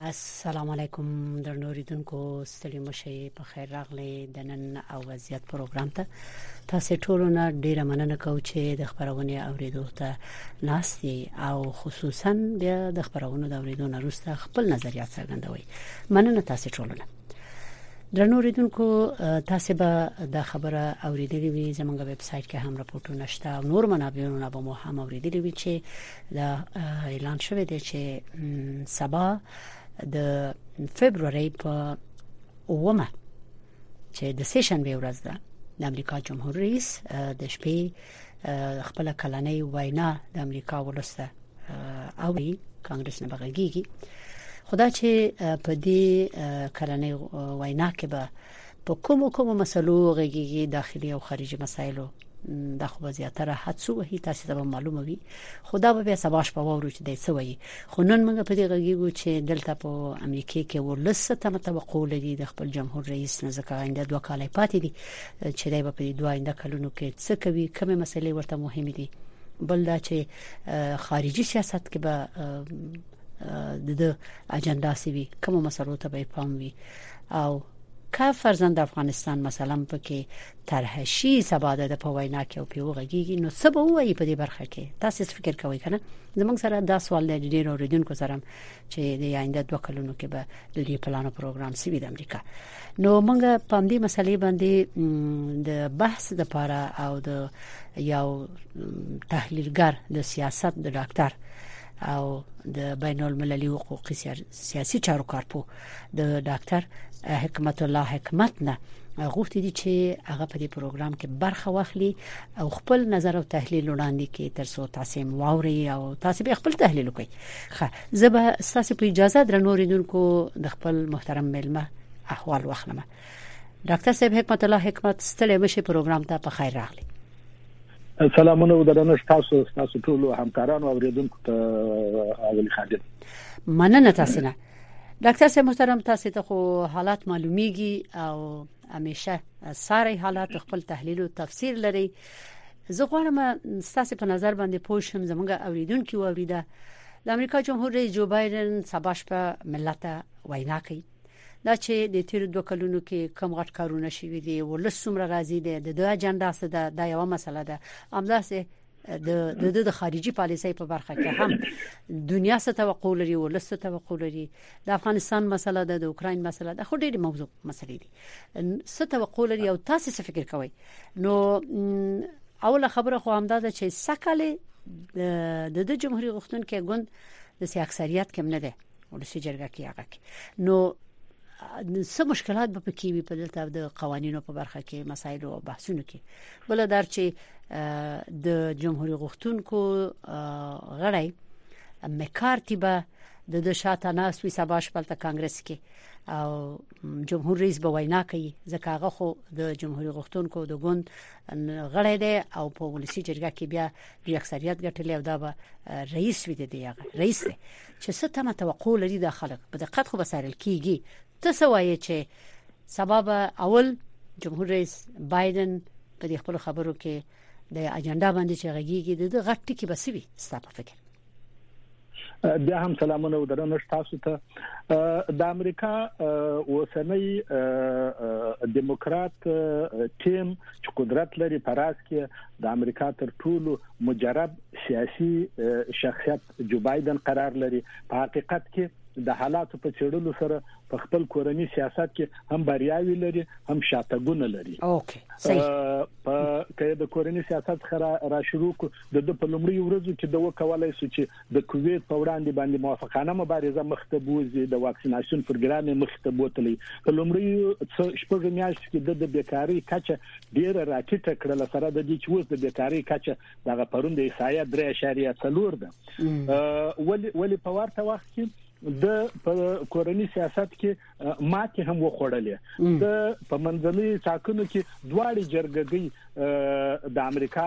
السلام علیکم درنو ریدونکو ستړي مشه په خیر راغلی د نن او وضعیت پروګرام ته تاسو ټولو نه ډیره مننه کوم چې د خبرونه اوریدو ته ناشتي او خصوصا بیا د خبرونو د اوریدو نه روسته خپل نظریات څرګندوي مننه تاسو ټولو نه درنو ریدونکو تاسو به د خبره اوریدلې وي زموږ ویب سټ کې هم راپورټونه شته او نور منابعونه به مو هم اوریدلې وي چې دا اعلان شوې ده چې سبا د فبرवरी په اومه چې د سه شنبه ورځ ده د امریکا جمهور رئیس د شپې خپل کلنۍ وینا د امریکا ولسته او کانګرس نه بغږیږي خدا چې په دې کلنۍ وینا کې به په کومو کومو مسلو غږیږي داخلي او خارجي مسایلو دا خو به زیاتره هڅو وهي تاسو ته معلومه وي خو دا به بیا سبا شپه وورو چې د څه وایي خو نن موږ په دې غږیږو چې دلته په امریکا کې ولس ته متوقع لري د خپل جمهور رئیس نه ځکه آینده دوه کاله پاتې دي چې دا به په دې دوه آینده کلونو کې څه کوي کومه مسلې ورته مهمه دي بل دا چې خارجي سیاست کې به د اجنډا سوي کوم مسلو ته به پام وي او که فرزند افغانستان مثلا پکې طرح شي سبا د په وینا کې او په وغږیږي نو څه به وایي په دې برخه کې تاسو فکر کوئ کنه زمونږ سره دا سوال د ډیر اوریدونکو سره چې د آینده دوه کلونو کې به د دې پلان او پروګرام سوي د امریکا نو موږ په دې مسلې باندې د بحث د لپاره او د یو تحلیلګر د سیاست د ډاکټر او د بین المللي حقوقي سیاسي چارو کارپو د ډاکټر حکمت الله حکمت نه غوښتي دي چې هغه په دې پروګرام کې برخه واخلي او خپل نظر او تحلیل وړاندې کړي ترڅو تاسو هم واوري او تاسو به خپل تحلیل وکړي خه زه به تاسو په اجازه درنوریدونکو د خپل محترم ملما احوال واخلم ډاکټر صاحب حکمت الله حکمت ستړي مشه پروګرام ته په خیر راغلی سلامونه او درنښت تاسو تاسو ټول همکارانو او ریدونکو ته اولی خادم مننه تاسو نه ډاکټر صاحب محترم تاسو ته خو حالات معلومیږي او همیشه ساري حالات خپل تحلیل او تفسیر لري زه غواړم تاسو په نظر باندې پوه شم زموږ اوریدونکو اوریده د امریکا جمهور رئیس جو بایدن سبا شپه ملت وینا کوي دا چې د تیر دوه کلونو کې کم غټ کارونه شوي دي ولس څومره راضي دي د دوه اجنډا څه ده دا یو مسله ده همداسې د د د خارجي پالیسۍ په برخه کې هم دنیا څه توقع لري ولس څه توقع لري د افغانستان مسله ده د اوکرين مسله ده خو ډېری موضوع مسلې دي څه توقع لري او تاسو څه فکر کوئ نو اوله خبره خو همدا ده چې سکهاله د د جمهوریت غوښتونکو ګوند د سي اکثریت کم نه ده ولسی جرګه کې هغه کې نو څه مشکلات به پکې وي په دلته د قوانینو په برخه کې مسایل او بحثونو کې بل در چې د جمهوریت غوښتونکو غړی مکارتی به د د شاته ناس وی سبا شپل ته کانګرس کې او جمهور رئیس به وینا کوي ځکه هغه خو د جمهوریت غوښتونکو د ګوند غړی دی او په ولسی جرګه کې بیا د اکثریت ګټلې او دا به رئیس وي دی هغه رئیس دی چه څه تمه توقع لری دا خلک په دقت خو به څارل کیږي ته څه وایې چه سبا به اول جمهور رئیس بایدن په دې خپل خبرو کې د اجنډا باندې چې غږیږي د غټ ټکی بسوي ستاسو په فکر بیا هم سلامونه او درنښت تاسو ته د امریکا اوسنۍ دیموکرات ټیم چې قدرت لري پراس کې د امریکا تر ټولو مجرب سیاسي شخصیت جوبایډن قرار لري په حقیقت کې د حالاتو په چړلو سره په خپل کورنی سیاست کې هم بریاوي لري هم شاتګونه لري اوکي صحیح په کې د کورنی سیاست خره را شروع کو د د په لومړی ورځو کې د وکولای سو چې د کووید په وړاندې باندې موافقانه مبارزه مخته بوزي د واکسیناسیون پروګرام مخته بوتلی په لومړی شپږ میاشت کې د بیکاری کچه ډیره راټیټه کړل سره د دې چې وس د بیکاری کچه دغه پرون د احصایه 3.4 ده ولی ولی په ورته وخت کې د کورنی سیاست کې ماتې هم وخوړلې د پمنځلي ټاکنو کې دواړي جرګګي د امریکا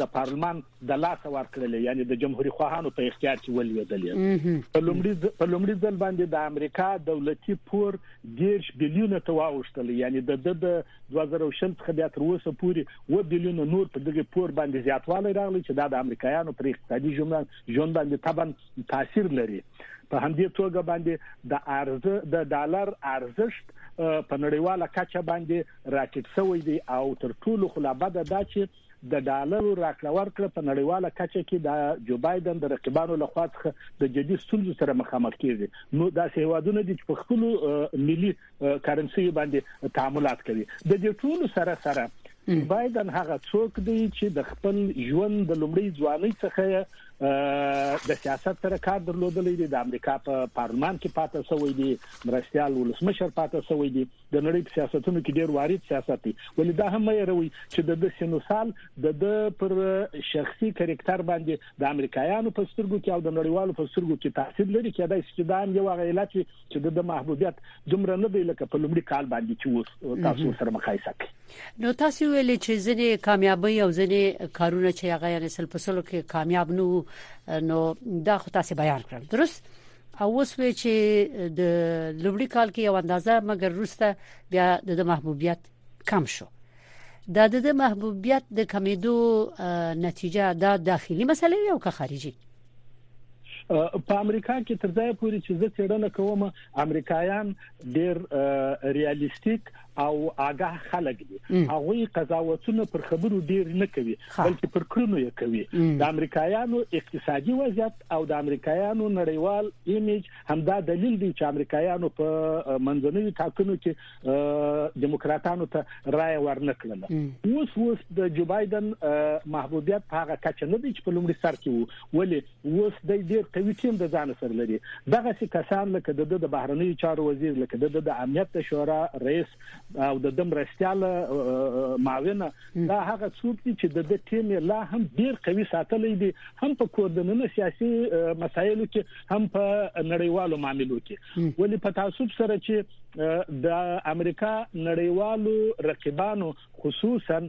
د پارلمان د لاس ورکړلې یعنی د جمهوریت خواهانو په اختیار کې ولویدلې په لومړي په لومړي ځل باندې د امریکا دولتي پور 10 بلیونه ته واوښتل یعنی د د دوه زره او شل څخه بیا تر اوسه پورې اووه بیلیونه نور پر دغه پور باندې زیاتوالی راغلی چې دا د امریکایانو پر اقتصادي ژوند باندې طبعا تاثیر لري په همدې توګه باندې د ارزه د ډالر ارزښت په نړیواله کچه باندې راټیټ شوی دی او تر ټولو خلا بده دا چې د ډالرو راکړه ورکړه په نړیواله کچه کې د جو بایډن د رقیبانو له خوا څخه د جدي ستونزو سره مخامخ کیږي نو دا سه هوادونه دي چې په خپل ملي کرنسي باندې تعاملات کوي د دې ټولو سره سره بایدن هغه څوک دی چې د خپل ژوند د لومړی ځواني څخه د سیاست سره کار درلودلی دی د امریکا په پارلمان کې پاتې شوی دی مرستيال ولسمشر پاتې شوی دی د نړۍ په سیاستونو کې ډیر وارد سیاست دی ولې دا هم مې یروي چې د د سینوسال د د پر شخصي کریکټر باندې د امریکایانو په سترګو کې او د نړیوالو په سترګو کې تاثیر لري چې دا استدام یو هغه علت چې د محبوبیت دومره نه دی لکه په لومړي کال باندې چې اوس تاسو سره مقایسه کړئ نو تاسو ویل چې ځینې کامیابی او ځینې کارونه چې هغه یې سل په سلو کې کامیاب نو نو دا خو تاسو بیان کړل درست او وسوي چې د لومړي کال کې یو اندازه مګر روسته بیا د محبوبیت کم شو دا د محبوبیت د کمیدو نتیجه دا داخلي مسله یو که خارجي په امریکا کې تر ځای پوري چې زه چیرنه کوم امریکایان ډیر ریالیستیک او آګاه خلک دي هغه قضاوتونه پر خبرو ډیر نه کوي بلکې پر کړنو یې کوي د امریکایانو اقتصادي وضعیت او د امریکایانو نړیوال ایمیج همدا دلیل دی چې امریکایانو په منځنوي ټاکنو کې دیموکراتانو ته رائے ورنکړل اوس اوس د جو بایدن محبوبیت هغه کچ نه دی چې په لومړي سر کې وو ولی اوس دی ډېر قوي ټیم د ځانه سره لري، دغسې کسان لکه د ده د بهرنیو چارو وزیر، لکه د ده د امنیت د شورا رئیس او د ده مرستیال معاون، دا هغه څوک دي چې د ده ټیم یې لا هم ډېر قوي ساتلی دی، هم په کور دننه سیاسي مسایلو کې، هم په نړیوالو معاملو کې. ولې په تعصب سره چې د امریکا نړیوالو رقیبانو، خصوصا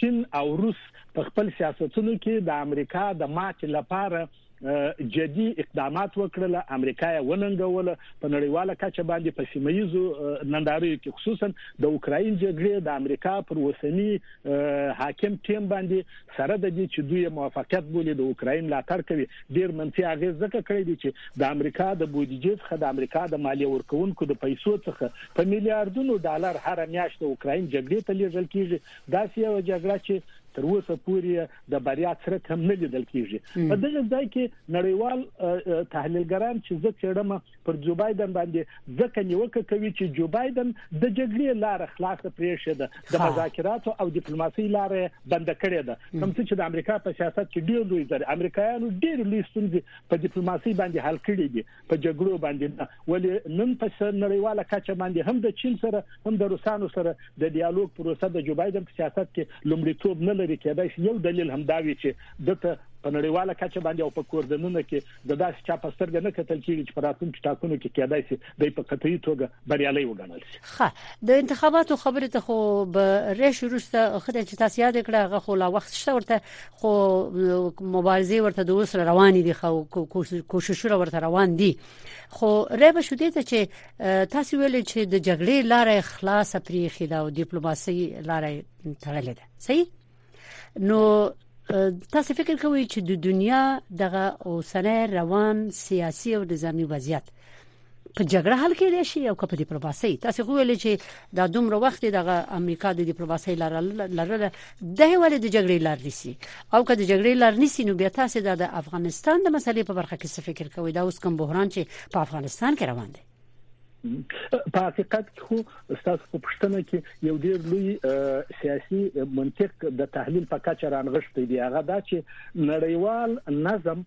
چین او روس په خپل سیاستونو کې د امریکا د ماتې لپاره جدي اقدامات وکړل امریکا یې وننګوله په نړیواله کچه باندې په سیمه ییزو ننداریو کې خصوصا د اوکراین جګړې د امریکا پر وسنی حاکم ټیم باندې سره د دې چې دوی موافقت بولي د اوکراین ملاتړ کوي ډیر منفي اغیز ځکه کړی دی چې د امریکا د بودیجې څخه د امریکا د مالیه ورکونکو د پیسو څخه په میلیاردونو ډالر هره میاشت د اوکراین جګړې ته لیږل کیږي، داسې یوه جګړه چې تر اوسه پورې یې د بریا څرک هم نه لیدل کیږي. په دغه ځای کې نړیوال تحلیلګران چې زه څیړم پر جو بایډن باندې ځکه نیوکه کوي چې جو بایډن د جګړې لاره خلاصه پریښې ده، د مذاکراتو او ډیپلوماسۍ لاره یې بنده کړې ده، کوم څه چې د امریکا په سیاست کې ډیر لوی زر امریکایانو ډیر لوی ستونزې په ډیپلوماسۍ باندې حل کړې دي. په جګړو باندې نه ولې نن په نړیواله کچه باندې هم د چین سره هم د روسانو سره د ډیالوګ پروسه د جو بایدن په سیاست کې لومړیتوب نه لري کېدای شي یو دلیل هم دا وي چې دته په نړیواله کچه باندې او په کوردنونه کې د داسې چا په سترګه نه کتل کیږي چې په راتلونکي ټاکنو کې کېدای شي د په قطعي توګه بریالي وګڼل شي ښه د انتخاباتو خبره ته خو به رې شروع ست خدای چې تاسو یاد کړه هغه خو لا وخت شته ورته خو مبارزه ورته د اوس روان دي خو کوششونه ورته روان دي خو رب شو دي چې تاسو ویل چې د جګړې لارې خلاصه پریخي دا او ډیپلوماسي لارې تړلې ده صحیح نو تاسو فکر کوئ چې د دنیا دغه اوسنۍ روان سیاسي او نظامی وضعیت په جګړه حل کېدای شي او که په ډیپلوماسي تاسو خو ویل چې دا دومره وخت دغه امریکا د ډیپلوماسي لار لرله د هیوالې د جګړې لار نیسی او که د جګړې لار نیسی نو بیا تاسو د افغانستان د مسلې په برخه کې څه فکر کوئ دا اوس کوم بحران چې په افغانستان کې روان دی په حقیقت کې خو تاسو په پښتنه کې یو ډیر لوی سیاسي منطق د تحلیل په کچه رانغښتې دی هغه دا چې نړیوال نظم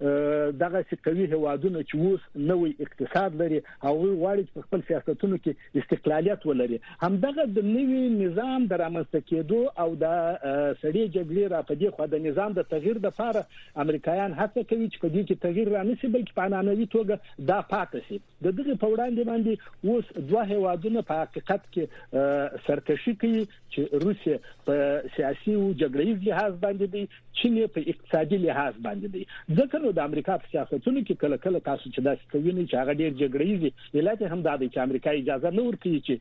دغه سي قوي هوادونه چې اوس نوې اقتصاد لري او غواړي چې په خپل سیاستونو کې استقلالیت ولري هم دغه د نوي نظام د رامنځته کېدو او د سړې جګړې را پدې خو د نظام د تغییر د لپاره امریکایان هڅه کوي چې په دې کې تغییر رانیسي بلکې په انانوي توګه دا پاتې شي د دغې په وړاندې باندې اوس دوه هیوادونه په حقیقت کې سرکشي کوي چې روسیه په سیاسي او جګړه ییز لحاظ باندې دی چین په اقتصادي لحاظ باندې دی ځکه نو د امریکا په سیاستونو کې کله کله تاسو چې داسې کوي نه چې هغه ډیر جګړه ییز علت هم دا دی چې امریکا اجازه نه ورکوي چې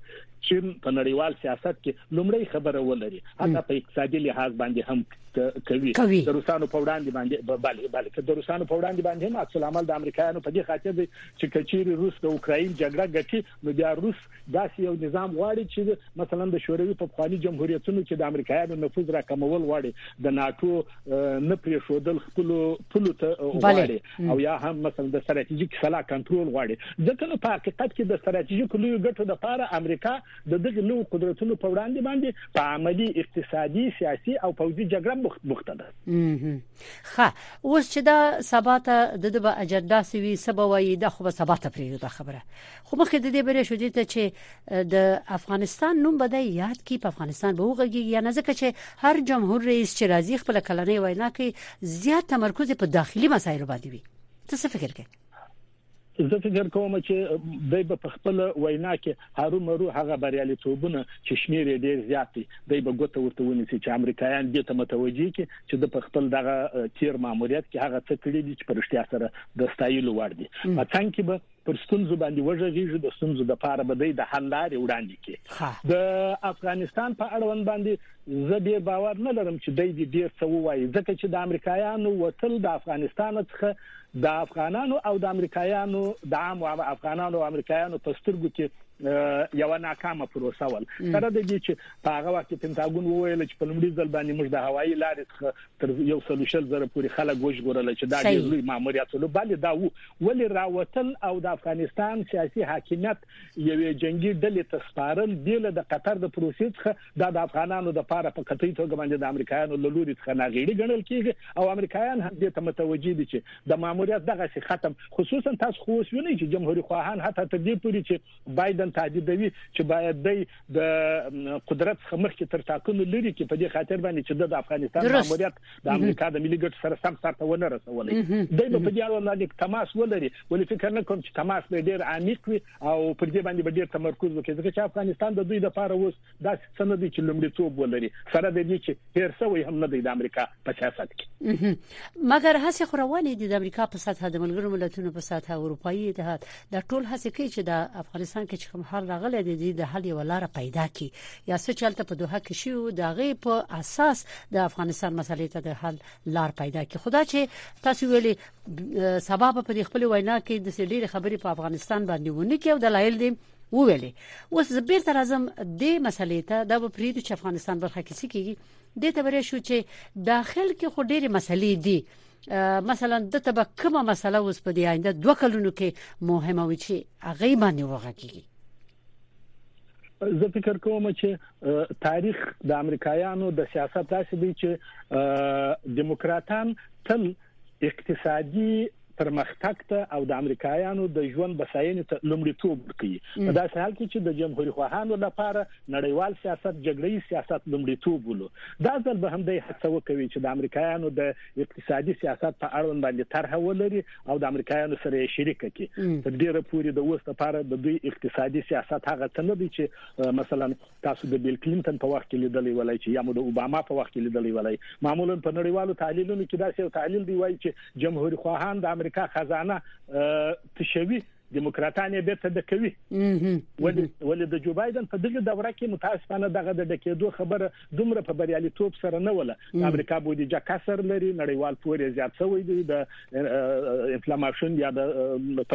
چین په نړیوال سیاست کې لومړی خبره ولري هغه په اقتصادي لحاظ باندې هم کوي د روسانو په وړاندې باندې بله بله د روسانو په وړاندې باندې هم عکس العمل د امریکایانو په دې خاطر دی چې که چیرې روس د اوکراین جګړه ګټي نو بیا روس داسې یو نظام غواړي چې مثلا د شوروي په پخواني جمهوریتونو کې د امریکایانو نفوذ راکمول غواړي د ناتو نه پرې شودل خپل پلو ته غواړي او یا هم مثلا د ستراتیژیک سلا کنټرول غواړي ځکه نو په حقیقت کې د ستراتیژیک لوی ګټو لپاره امریکا د دغه لوی قدرتونو په وړاندې باندې په عملی اقتصادي سیاسي او پوځي جګړه بوخته ده ښه اوس چې دا سبا ته د د به اجندا سوي سبا وایي دا خو به سبا ته پریږدو دا خبره خو مخکې د دې بری شو دي ته چې د افغانستان نوم به د یاد کې په افغانستان به وغږیږي یا نه ځکه چې هر جمهور رئیس چې راځي خپل کلنې وینا کوي زیات تمرکز په داخلي مسایلو باندې وي ته څه فکر کوي زه فکر کوم چې دوی به په خپل وینا کې هارو مرو هغه بریالیتوبونه چې شمیر یې ډیر زیات دي دوی به ګوته ورته ونیسي چې امریکایان دې ته متوجي کی چې د خپل دغه تیر ماموریت کې هغه څه کړی دي چې پرشتیا سره د ستایلو وړ دي په څنګه کې به پر ستونزو باندې وژغېږي د ستونزو د پاره به د حل لارې وړاندې کړي د افغانستان په اړوند باندې زه ډیر باور نه لرم چې دوی ډیر څه وایي ځکه چې د امریکایانو وتل د افغانستان څخه د افغانانو او د امریکایانو د عامو افغانانو او امریکایانو په سترګو کې یو ناکامه پروسه ول سره د دې چې په هغه وخت کې پنتاګون وویل چې په لومړي ځل باندې موږ د هوایي لارې څخه تر یو سلوشل زره پورې خلک وژغورل چې دا ډېر لوی ماموریت ول بلې دا وو ولې راوتل او د افغانستان سیاسي حاکمیت یوې جنگي ډلې ته سپارل بل د قطر د پروسې څخه دا د افغانانو د پاره په قطعي توګه باندې د امریکایانو له لوري څخه ناغېړي ګڼل کیږي او امریکایان هم دې ته متوجي دي چې د ماموریت دغه سي ختم خصوصا تاسو خو اوس وینئ چې جمهوریت خواهان حتی تر دې پوري چې بایدن تهدیدوي چې باید د قدرت څخه مخکې تر ټاکنو لري کې په دې خاطر باندې چې د افغانستان ماموریت د امریکا د ملي ګټو سره سم سره ونه رسولې دوی په دې اړه تماس ولري ولې فکر نه کوم چې تماس به ډیر عمیق وي او پر دې باندې به ډیر تمرکز وکړي ځکه چې افغانستان د دوی لپاره اوس داسې څه نه دی چې لومړیتوب ولري سره د دې چې هیر سوی هم نه دی د امریکا په سیاست کې مګر هڅه خو روانې دي د امریکا په سطح د ملګرو ملتونو په سطح اروپאי اتحاد د ټول هڅه کوي چې د افغانستان کې کوم حل راغلی دی د حل یو لار پیدا کړي یا څه چلته په دوه کې شو د غي په اساس د افغانستان مسلې ته د حل لار پیدا کړي خدا چې تاسو ویلي سبا په دې خپل وینا کې د سړي خبرې په افغانستان باندې ونه کې او دلایل دي وویلې اوس زبیر تر اعظم د مسلې ته د پریدو چې افغانستان برخه کې څه کیږي د تبرې شو چې داخل کې خو ډېری مسلې دي مثلا د تبه کومه مسله اوس په دې آینده دوه کلونو کې مهمه وي چې هغه باندې وغږ کیږي زه فکر کوم چې تاریخ د امریکایانو د سیاست داسې دی چې دیموکراتان تل اقتصادي پرمختګ ته او د امریکایانو د ژوند بساینې ته لومړیتوب ورکوي په داسې حال کې چې د جمهوریت خواهانو لپاره نړیوال سیاست جګړې سیاست لومړیتوب ولو دا ځل به هم د هڅه وکوي چې د امریکایانو د اقتصادي سیاست په اړوند باندې طرح ولري او د امریکایانو سره یې شریک کړي تر ډیره پوري د اوس لپاره د دوی اقتصادي سیاست هغه څه نه دی چې مثلا تاسو د بیل کلینتن په وخت کې لیدلی ولای چې یا مو د اوباما په وخت کې لیدلی ولای معمولا په نړیوالو تحلیلونو کې داسې یو تحلیل دی وایي چې جمهوریت خواهان د امریکا خزانه تشوي دیموکراتان یې بیرته د کوي ولې ولې د جو بایدن په دغه دوره کې متاسفانه دغه د ډکېدو خبره دومره په بریالیتوب سره نه وله امریکا بودیجه کسر لري نړیوال پورې زیات شوی دی د انفلاماسیون یا د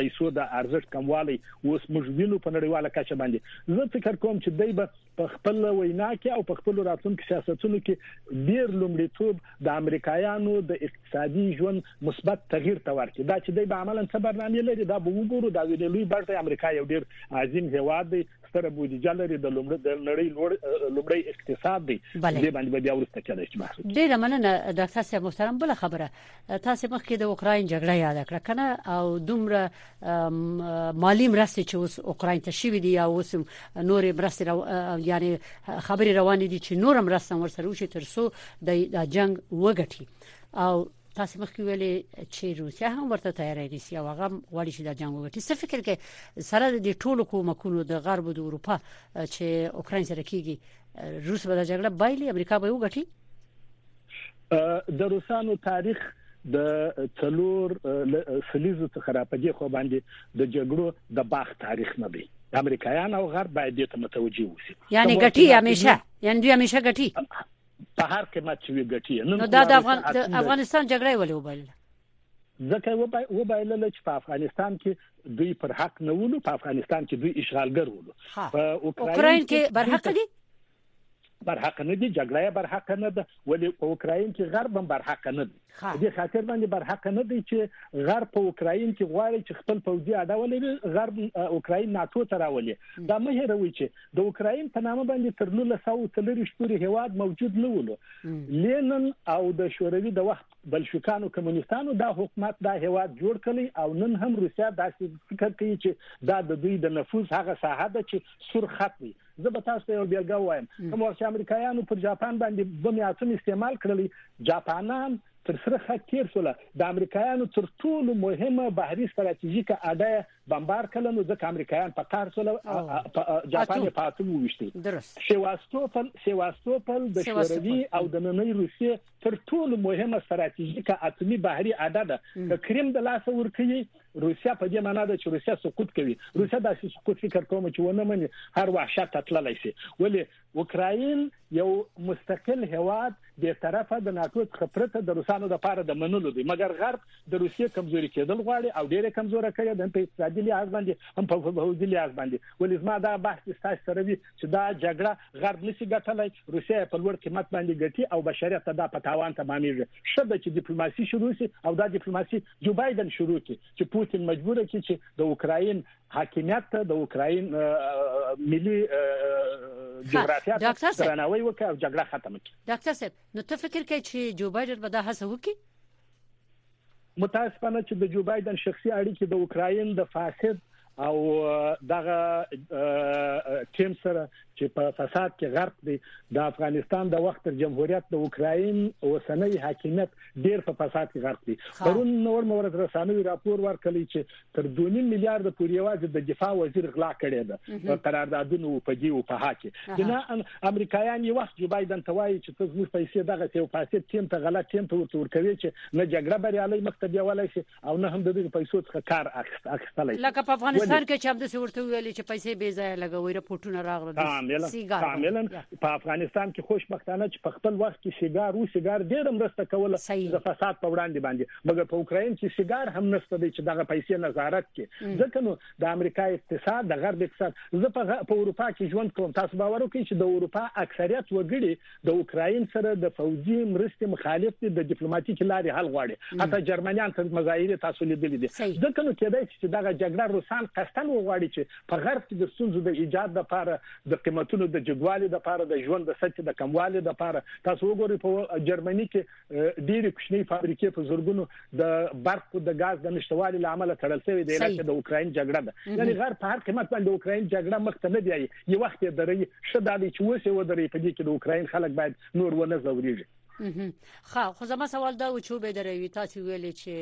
پیسو د ارزښت کموالی اوس موږ وینو په نړیواله کچه باندې زه فکر کوم چې دوی به په خپل وینا کې او په خپل راتلونکو سیاستونو کې ډیر لومړیتوب د امریکایانو د اقتصادي ژوند مثبت تغییر ته ورکړي دا چې دوی به عملاً څه برنامه لري دا به وګورو دا ویلې لوی برته امریکا یو ډیر عظیم هیواد دی ستره بودیجه لري د لومړی د نړۍ لوړ لومړی اقتصاد دی دې باندې به بیا ورسته کېدای شي بحث ډیر مننه ډاکټر صاحب محترم بل خبره تاسو مخکې د اوکرين جګړه یاد کړه کنه او دومره مالی مرستې چې اوس اوکرين ته شوې دي یا اوس نورې مرستې رو... یعنی خبرې روانې دي چې نور مرستې ورسره وشي تر څو د جنگ وګټي او تاسو مخکې ویلې چې روسیا هم ورته تیارې دي سی هغه غواړي چې د جنگ وګټي څه فکر کې سره د ټولو کومکونو د غرب او د اروپا چې اوکرين سره کیږي روس به د جګړه بایلي امریکا به وګټي د روسانو تاریخ د څلور سلیزو څخه را پدې خو باندې د جګړو د باغ تاریخ نه دی امریکایان او غرب باید دې ته متوجي وسی یعنی ګټي همیشه یعنی دوی همیشه ګټي په هر قیمت چې وی ګټي نو دا د افغان افغانستان جګړه ولې وبایل ځکه و بایلل چې په افغانستان کې دوی پر حق نه ولو په افغانستان کې دوی اشغالګر ولو په اوکرين کې بر حق دي برحق نه دي جګړه یې برحق نه ده ولې په اوکراین کې غرب هم برحق نه دی په دې خاطر باندې برحق نه دی چې غرب په اوکراین کې غواړي چې خپل پوځي اډه ولري غرب اوکراین ناتو ته راولي دا مه هېروي چې د اوکراین په نامه باندې تر 1930 پورې هواد موجود نه ولو لینن او د شوروي د وخت بلشوکانو کمونستانو دا حکومت دا هواد جوړ کړي او نن هم روسیا داسې فکر کوي چې دا د دوی د نفوذ هغه ساحه ده چې سرخت وي زه به تاسو ته یو بیلګه وایم کوم وخت چې امریکایانو پر جاپان باندې بم اتوم استعمال کړلی جاپانان تر سره خط تیر شول د امریکایانو تر ټولو مهمه بهري ستراتیژیکه اډه بمبار کړل نو ځکه امریکایان په قهر شول جاپان یې پاتو وشتي سیواستوپل سیواستوپل د شوروي او د ننۍ روسیې تر ټولو مهمه ستراتیژیکه اتمی بهري اډه ده د کریم د لاس ورکړي روسیه په دې معنا ده چې روسیه سقوط کوي روسیه داسې سقوط فکر کوم چې ونه مني هر وحشت تطللی شي ولی اوکراین یو مستقل هواد به طرفه د ناتو څخه پرته د روسانو لپاره د منلو دی مګر غرب د روسیې کمزوري کېدل غواړي او ډېر کمزوره کړي د په اقتصادي لحاظ باندې هم په فوزي لحاظ باندې ولی زما دا بحث تاسو سره وی چې دا جګړه غرب نشي ګټلای روسیه په لوړ قیمت باندې ګټي او بشریت ته دا پتاوان تمامېږي شته چې ډیپلوماسي شروع شي او دا ډیپلوماسي جو بايدن شروع کړي چې پوتين مجبور کړي چې د اوکراين حاکميت ته د اوکراين ملي جغرافيا ته درناوی وکړي او جګړه ختمه کړي ډاکټر صاحب نو ته فکر کوي چې جو بايدن به دا هڅه وکړي متاسفانه چې د جو بايدن شخصي اړیکې د اوکراين د فاسد او دغه ټیم سره چې په فساد کې غرق دي د افغانستان د وخت جمهوریت د اوکراین اوسنۍ حاکمیت ډیر په فساد کې غرق دي پرون نور مورز رسانوي راپور ورکړي چې تر 2 میلیارډ پورې واځي د دفاع وزیر غلا کړې ده په قراردادونو په دی او په هاکي بنا امریکایان یو وخت جو بایدن توایي چې ته زموږ پیسې دغه یو فاسد ټیم ته غلط ټیم ته ورته ورکوي چې نه جګړه بریالي مخته بیولای شي او نه هم د دغه پیسو څخه کار اخیستلی لکه په افغانستان کې چې هم د څه ورته ویل چې پیسې بې ځایه لګوي رپورټونه راغله کاملا کاملا په افغانستان کې خوشبختانه چې په خپل وخت کې سیګار او سیګار ډیر مرسته کوله د فساد په وړاندې باندې مګر په اوکرين کې سیګار هم نشته دی چې دغه پیسې نظارت کړي ځکه نو د امریکا اقتصاد د غرب اقتصاد زه په اروپا کې ژوند کوم تاسو باور وکړئ چې د اروپا اکثریت وګړي د اوکراین سره د فوجي مرستې مخالف دي د ډیپلوماټیک لارې حل غواړي حتی جرمنیان تر مظاهره تاسو لیدلې دي ځکه نو کېدای شي چې دغه جګړه روسان قصدن وغواړي چې په غرب کې د ستونزو د ایجاد لپاره د قیمتونو د جګوالي لپاره د ژوند د سطح د کموالي لپاره تاسو وګورئ په جرمني کې ډېری کوچنۍ فابریکې په زورګونو د برق او د غاز د نشټوالي لامل تړل شوې دي لکه د اوکرين جګړه ده یعنی غر په هر قیمت باندې اوکرين جګړه مخ ته نه دی یو وخت درې شدا دي چې وسه ودرې په دې کې د اوکرين خلک باید نور ونه زوريږي خو خو زما سوال دا و چې به دروي تاسو ویلې چې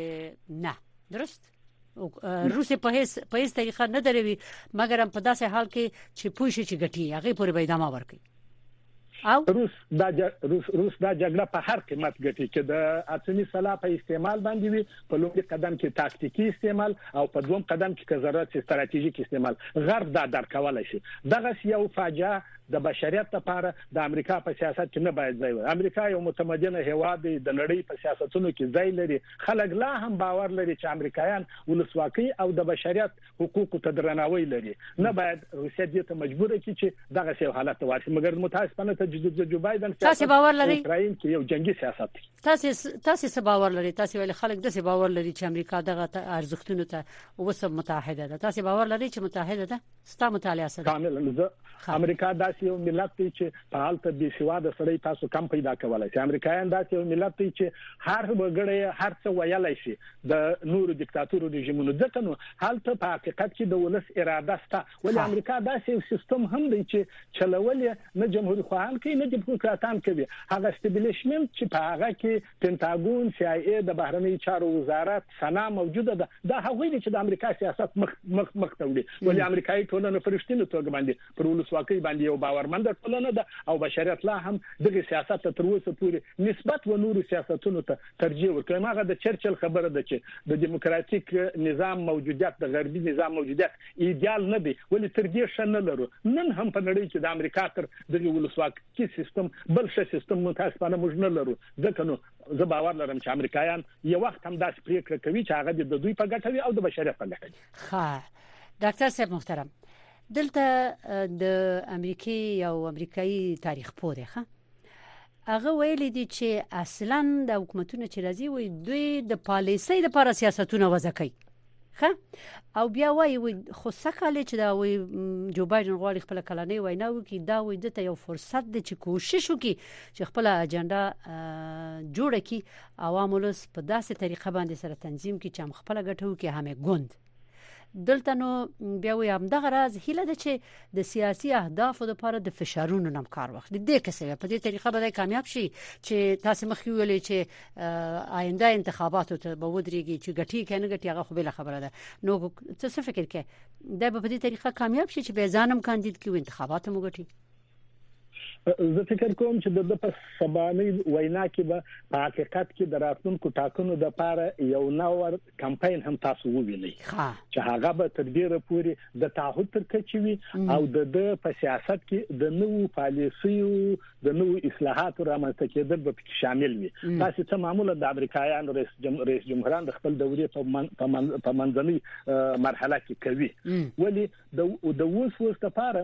نه درست روسي په هیڅ په هیڅ طریقه نه دروي مګر هم په داسې حال کې چې پوه شي چې ګټي هغه پورې به ادامه ورکړي او روس دا جا... روس روس دا جګړه په هر قیمت ګټي چې د اټومي سلاح په استعمال باندې وي په لومړي قدم کې تاکتیکی استعمال او په دوم قدم کې ضرورت چې ستراتیژیک استعمال غرب دا درکول شي دغه یو فاجعه د بشریت لپاره د امریکا په سیاست کې نه باید ځای وي امریکا یو متمدن هیواد دی د نړۍ په سیاستونو کې ځای لري خلک لا هم باور لري چې امریکایان ولسواکۍ او د بشریت حقوقو ته درناوی لري نه باید روسیه دې ته مجبور کړي چې دغه سیو حالت ته ورسي مګر متاسفانه ته چې جو بایدن تاسو باور لري اسرائیل کې یو جنگي سیاست دی تاسو تاسو څه باور لري تاسو ولې خلک د څه باور لري چې امریکا دغه ارزښتونو ته وسه متحده ده تاسو باور لري چې متحده ده ستا مطالعه څه ده؟ کاملا زه امریکا داسې یو ملت دی چې په حالت بي سواد سړی تاسو کم پیدا کولای شي امریکایان داسې یو ملت دی چې هر وګړی هر څه ویلای شي د نورو دیکتاتورو رژیمونو ځکه نو حالت په حقیقت کې د ولس اراده ستا ولې امریکا داسې یو سیستم هم دی چې چلول نه جمهوریت خواهان کوي نه دیموکراتان کوي هغه استبلیشمنت چې په هغه کې پنتاګون، سي آی اې، د بهرنیو چارو وزارت، سنا موجوده ده، دا هغوی دي چې د امریکا سیاست مخ مخ ته وړي، ولې امریکایي ټولنه په رښتینې توګه باندې پر ولسواکۍ باندې یو باورمنده ټولنه ده او بشریت لا هم دغه سیاست ته تر اوسه پورې نسبت و نورو سیاستونو ته ترجیح ورکوي. هماغه د چرچل خبره ده چې د دیموکراتیک نظام موجودیت د غربي نظام موجودیت ایدیال نه دی، ولې تر دې ښه نه لرو. نن هم په نړۍ کې د امریکا تر دغې ولسواکۍ ښه سیستم بل ښه سیستم متاسفانه موږ نه لرو ځکه نو زه باور لرم چې امریکایان یو وخت هم داسې پریکړه کوي چې هغه د دوی په ګټه وي او د بشریت په ګټه وي ښه ډاکټر صاحب محترم دلته د امریکای او امریکایي تاریخ پوره ښه هغه ویل دي چې اصلا د حکومتونو چې راځي وي دوی د پالیسۍ لپاره سیاستونه وځکي ښه او بیا وایي وي خو سکهال چې دا وي جو بایدن غواړي خپل کلنۍ وینا وکړي دا وي د ته یو فرصت دی چې کوشش وکړي چې خپل اجنډا جوړ کړي عوام ولس په داسې طریقه باندې سره تنظیم کړي چې هم خپل ګټو کې همې ګوند دلته نو بیا وي هم دغه راز هله ده چې د سیاسي اهدافو لپاره د فشارونو نم کار واخلي د کیسه په دې طریقه به کامیاب شي چې تاسو مخکې ویلې چې آینده انتخاباتو ته به ودرېږي چې ګټي کنه ګټي هغه خو بل خبره ده نو څه څه فکر کې دا به په دې طریقه کامیاب شي چې به ځانم کاندید کې انتخابات مو ګټي زه فکر کوم چې د په سبانه وینا کې به په حقیقت کې د راتلونکو ټاکنو د پاره یو نوور کمپاین هم تاسو ووینئ چې هغه به تر ډیره پوري د تعهد تر کچې وي او د د په سیاست کې د نوو پالیسیو د نوو اصلاحاتو رامنځته کېدل به پکې شامل وي تاسو ته معمولا د امریکایانو رئیس جمهور رئیس جمهوران د خپل دورې په منځنۍ مرحله کې کوي ولی د د اوس وخت لپاره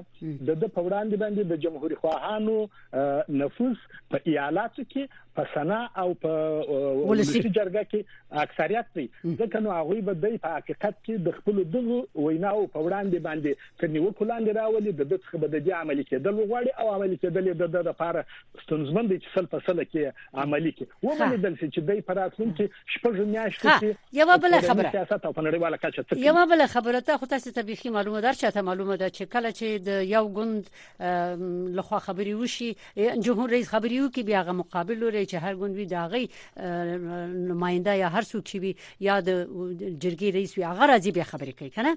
د د په وړاندې باندې د جمهوریت خواهانو نفوس په ایالاتو کې په سنا او په ولسی جرګه کې اکثریت دی ځکه نو هغه به د په حقیقت کې د خپل دغه ویناو په وړاندې باندې تر نیوکو لاندې راولي د دغه به د عملي کېدل غواړي او عملي کېدل د د لپاره ستونزمن دی چې سل په سل کې عملی کې و باندې دل چې د پراتلون کې شپږ میاشتې کې یو بل خبره سیاست او نړیواله کچه څه یو بل خبره ته خو تاسو ته به معلومه در چاته معلومه ده چې کله چې د یو ګوند لخوا خبري وشي جمهور رئیس خبري وکي بیا غو مقابل لري چې هر ګوند وي دا غي نماینده یا هر څوک وي یا د جرګي رئیس وي هغه راځي بیا خبري کوي کنه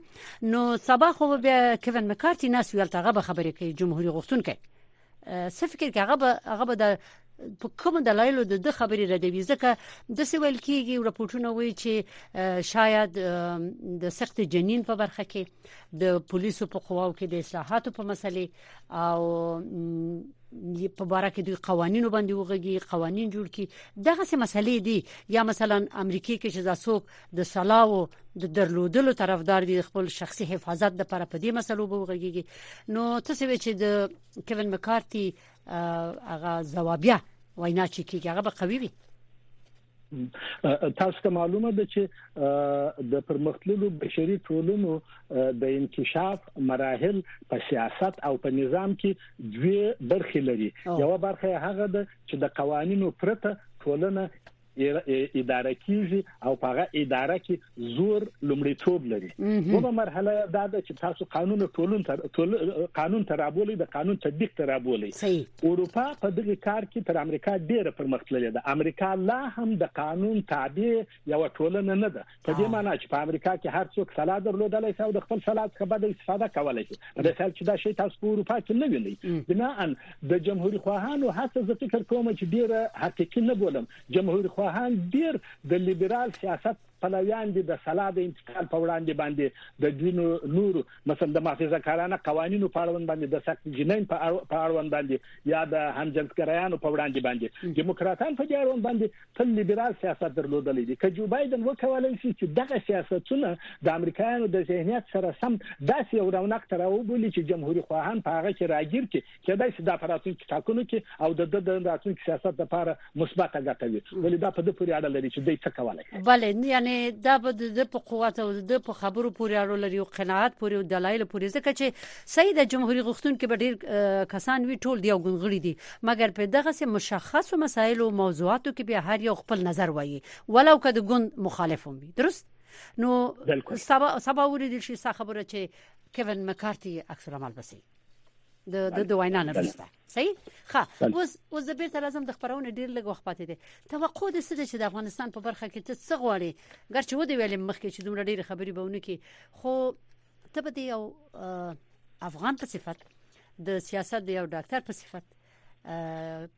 نو سبا خو بیا کیون مکارتی ناس ویل تاغه به خبري کوي جمهوریت غوښتونکي څه فکر کې هغه به هغه به د په کوم دلایل د د خبرې ردوي ځکه د سویل کېږي رپورټونه وایي چې شاید د سخت جنین په برخه کې د پولیسو په قواو کې د اصلاحاتو په مسلې او په باره کې دوی قوانینو باندې وغږي قوانين جوړ کړي دغه څه مسلې دي یا مثلا امریکای کې چې ځاسوک د سلاو د درلودلو طرفدار دي خپل شخصي حفاظت لپاره په دې مسلو به وغږیږي نو ته څه چې د کیون مکارتي هغه جوابیا وینا چې کیږي هغه به قوي وي تاسو ته معلومه ده چې د پرمختللو بشري ټولنو د انکشاف مراحل په سیاست او په نظام کې دوه برخې لري یو برخه هغه ده چې د قوانینو پرته ټولنه اداره کیږي او په هغه اداره کې زور لومړیتوب لري دوه مرحله دا ده چې تاسو قانون ټولون تر قانون تر ابولې د قانون تطبیق تر ابولې اروپا په دغه کار کې تر امریکا ډیره پرمختللې ده امریکا لا هم د قانون تابع یو ټولنه نه ده په دې معنی چې په امریکا کې هر څوک سلا درلودلای شي او د خپل سلا څخه بده استفاده کولای شي په دې حال چې دا شی تاسو په اروپا کې نه وینئ بنا ان د جمهوریت خواهانو هڅه زه فکر کوم چې ډیره حقيقي نه بولم جمهوریت خواهان ډیر د لیبرال سیاست پلویان دي د سلا د انتقال په وړاندې باندې د دینو نور مثلا د محافظه کارانه قوانینو په اړوند باندې د سخت جنین په اړوند باندې یا د همجنسګرایانو په وړاندې باندې دیموکراتان په دې اړوند باندې تل لیبرال سیاست درلودلی دی که جو بایدن وکولای شي چې دغه سیاستونه د امریکایانو د ذهنیت سره سم داسې یو رونق ته راوبولي چې جمهوري خواهان په هغه کې راګیر کې کېدای شي دا په راتلونکي ټاکنو کې او د د راتلونکي سیاست لپاره مثبته ګټه وي ولې دا په د پورې اړه لري چې دوی څه کولای شي بلې یعنی دا به د په قوت او د په خبرو پورې اړه لري او قناعت پورې او دلایل پورې ځکه چې سید جمهوري غوښتونکو به ډیر کسان وی ټول دی او غنغړي دي مګر په دغسې مشخصو مسایلو او موضوعاتو کې بیا هر یو خپل نظر وایي ولو که د ګوند مخالف هم وي درست نو سبا سبا ولیدل شي څه خبره چې کیون مکارتي عکس العمل بسي د د د وینا نه رسته صحیح ښه اوس اوس د بیرته لازم د خبرونه ډیر لږ وخت پاتې دي توقع د څه چې د افغانستان په برخه کې ته څه غواړي ګرچې و دی ویل مخکې چې دومره ډیر خبرې بهونه کې خو ته به یو افغان په صفت د سیاست د یو ډاکټر په صفت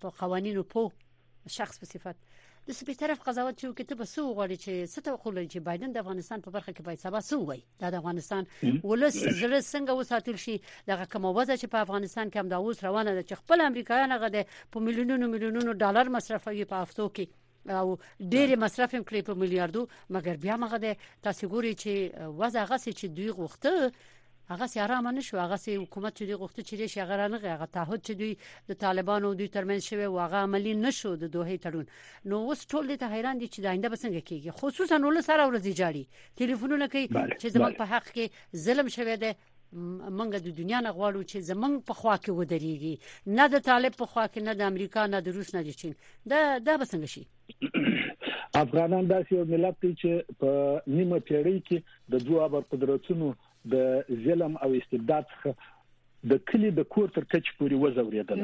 په قوانینو په شخص په صفت د سپی طرف قضاوت چې وکړي ته به سو غواړي چې څه توقع لري چې بایدن د افغانستان په برخه کې باید سبا سو وای دا د افغانستان ولس زړه څنګه وساتل شي دغه کومه وضع چې په افغانستان کې هم دا اوس روانه ده چې خپل امریکایان غده په میلیونونو میلیونونو ډالر مصرفوي په هفتو کې او ډېر مصرف هم کړی په میلیارډو مګر بیا مغه د تاسو ګوري چې وضع غسه چې دوی غوښته هغه سي آرام نه شو هغه سي حکومت چې غوښته چې شي هغه نه هغه تعهد چې دوی د طالبانو دوی ترمنځ شوی واغه عملی نشو د دوه تړون نو اوس ټول د حیران دي چې د آینده بسنګ کیږي خصوصا ول سره ورځي جاری ټلیفونونه کوي چې زموږ په حق کې ظلم شوی دی موږ د دنیا نه غواړو چې زمونږ په خوا کې ودرېږي نه د طالب په خوا کې نه د امریکا نه د روس نه د چین دا دا به څنګه شي افغانان داسې یو ملت دی چې په نیمه پیړۍ کې د دوه ابر قدرتونو د ظلم او استبداد څخه د کلی د کور تر کچ پورې وزوریدل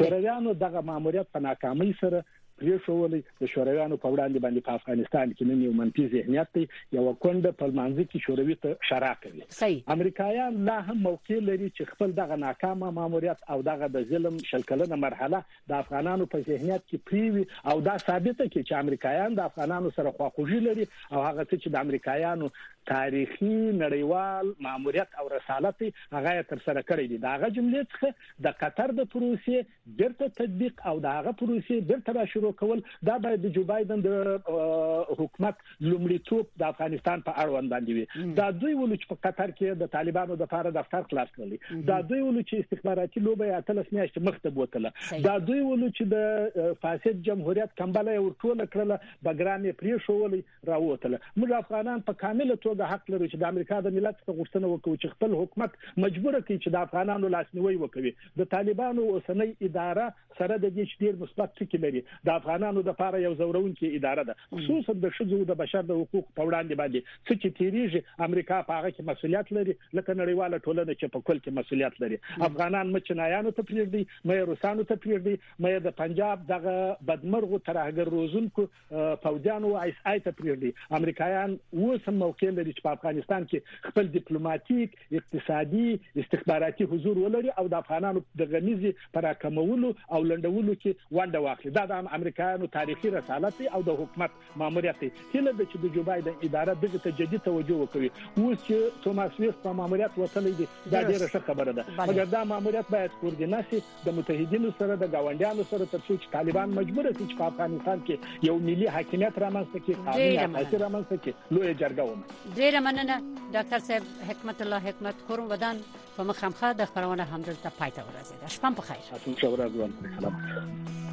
شورویانو دغه ماموریت په ناکامۍ سره پرېښوولې د شورويانو په وړاندې باندې په افغانستان کې نن یو منفي ذهنیت دی یو کونډه په لمانځه کې شوروي ته شرا کوي امریکایان لا هم موقع لري چې خپل دغه ناکامه ماموریت او دغه د ظلم شل کلنه مرحله د افغانانو په ذهنیت کې پریوي او دا ثابت کړي چې امریکایان د افغانانو سره خواخوږي لري او هغه څه چې د امریکایانو تاریخي نړیوال ماموریت او رسالت هغه تر سره کړی دی دا غ جملې څخه د قطر د پروسې بیرته تطبیق او د هغه پروسې بیرته را شروع کول دا باید د جو بایدن د حکومت لومړیتوب د افغانستان په اړوند باندې وي دا دوی ول چې په قطر کې د طالبانو د لپاره دفتر خلاص کړل دا دوی ول چې استخباراتي لوبه یا تلس میاشت مخته بوتله دا دوی ول چې د فاسد جمهوریت کمبله ورټول کړل بګرام یې پرې شوولې راووتله موږ افغانان په کامله توګه حق لرو چې د امریکا د ملت څخه غوښتنه وکړو چې خپل حکومت مجبور کړي چې د افغانانو لاسنیوي وکوي د طالبانو اوسنۍ اداره سره د دې چې ډیر مثبت ټکي لري د افغانانو د پاره یو زورونکي اداره ده خصوصا د شذو د بشر د حقوق په وړاندې باندې څه چې تیریږي امریکا په هغه کې مسولیت لري لکه نړیواله ټولنه چې په کل کې مسولیت لري افغانان مچنایانو ته پریږدي مې روسانو ته پریږدي مې د پنجاب دغه بدمرغو ترهګر روزونکو پوځیان او ایس آی ته پریږدي امریکایان اوس هم موقع لري چې په افغانستان کې خپل ډیپلوماټیک اقتصادي استخباراتي حضور ولري او د افغانانو د غمیزي پراکمولو او لندولو کې ونډه واخلي دا د امریکایانو تاریخي رسالت او د حکومت ماموریت دی هله د چې د جو بایدن اداره دغه ته جدي توجه وکړي اوس چې توماس ویست په ماموریت وتلی دی دا ډیره ښه خبره ده مګر دا ماموریت باید کوردیناسي د متحدینو سره د ګاونډیانو سره تر څو چې طالبان مجبور شي چې په افغانستان کې یو ملي حاکمیت رامنځته کړي قانون اساسي رامنځته کړي لوی جرګه ومني ډیره مننه ډاکټر صاحب حکمت الله حکمت کورم ودان په مخامخه د خبرونه همدلته پاتې ورسېده شپه په خیر تاسو ورځ ورو سلام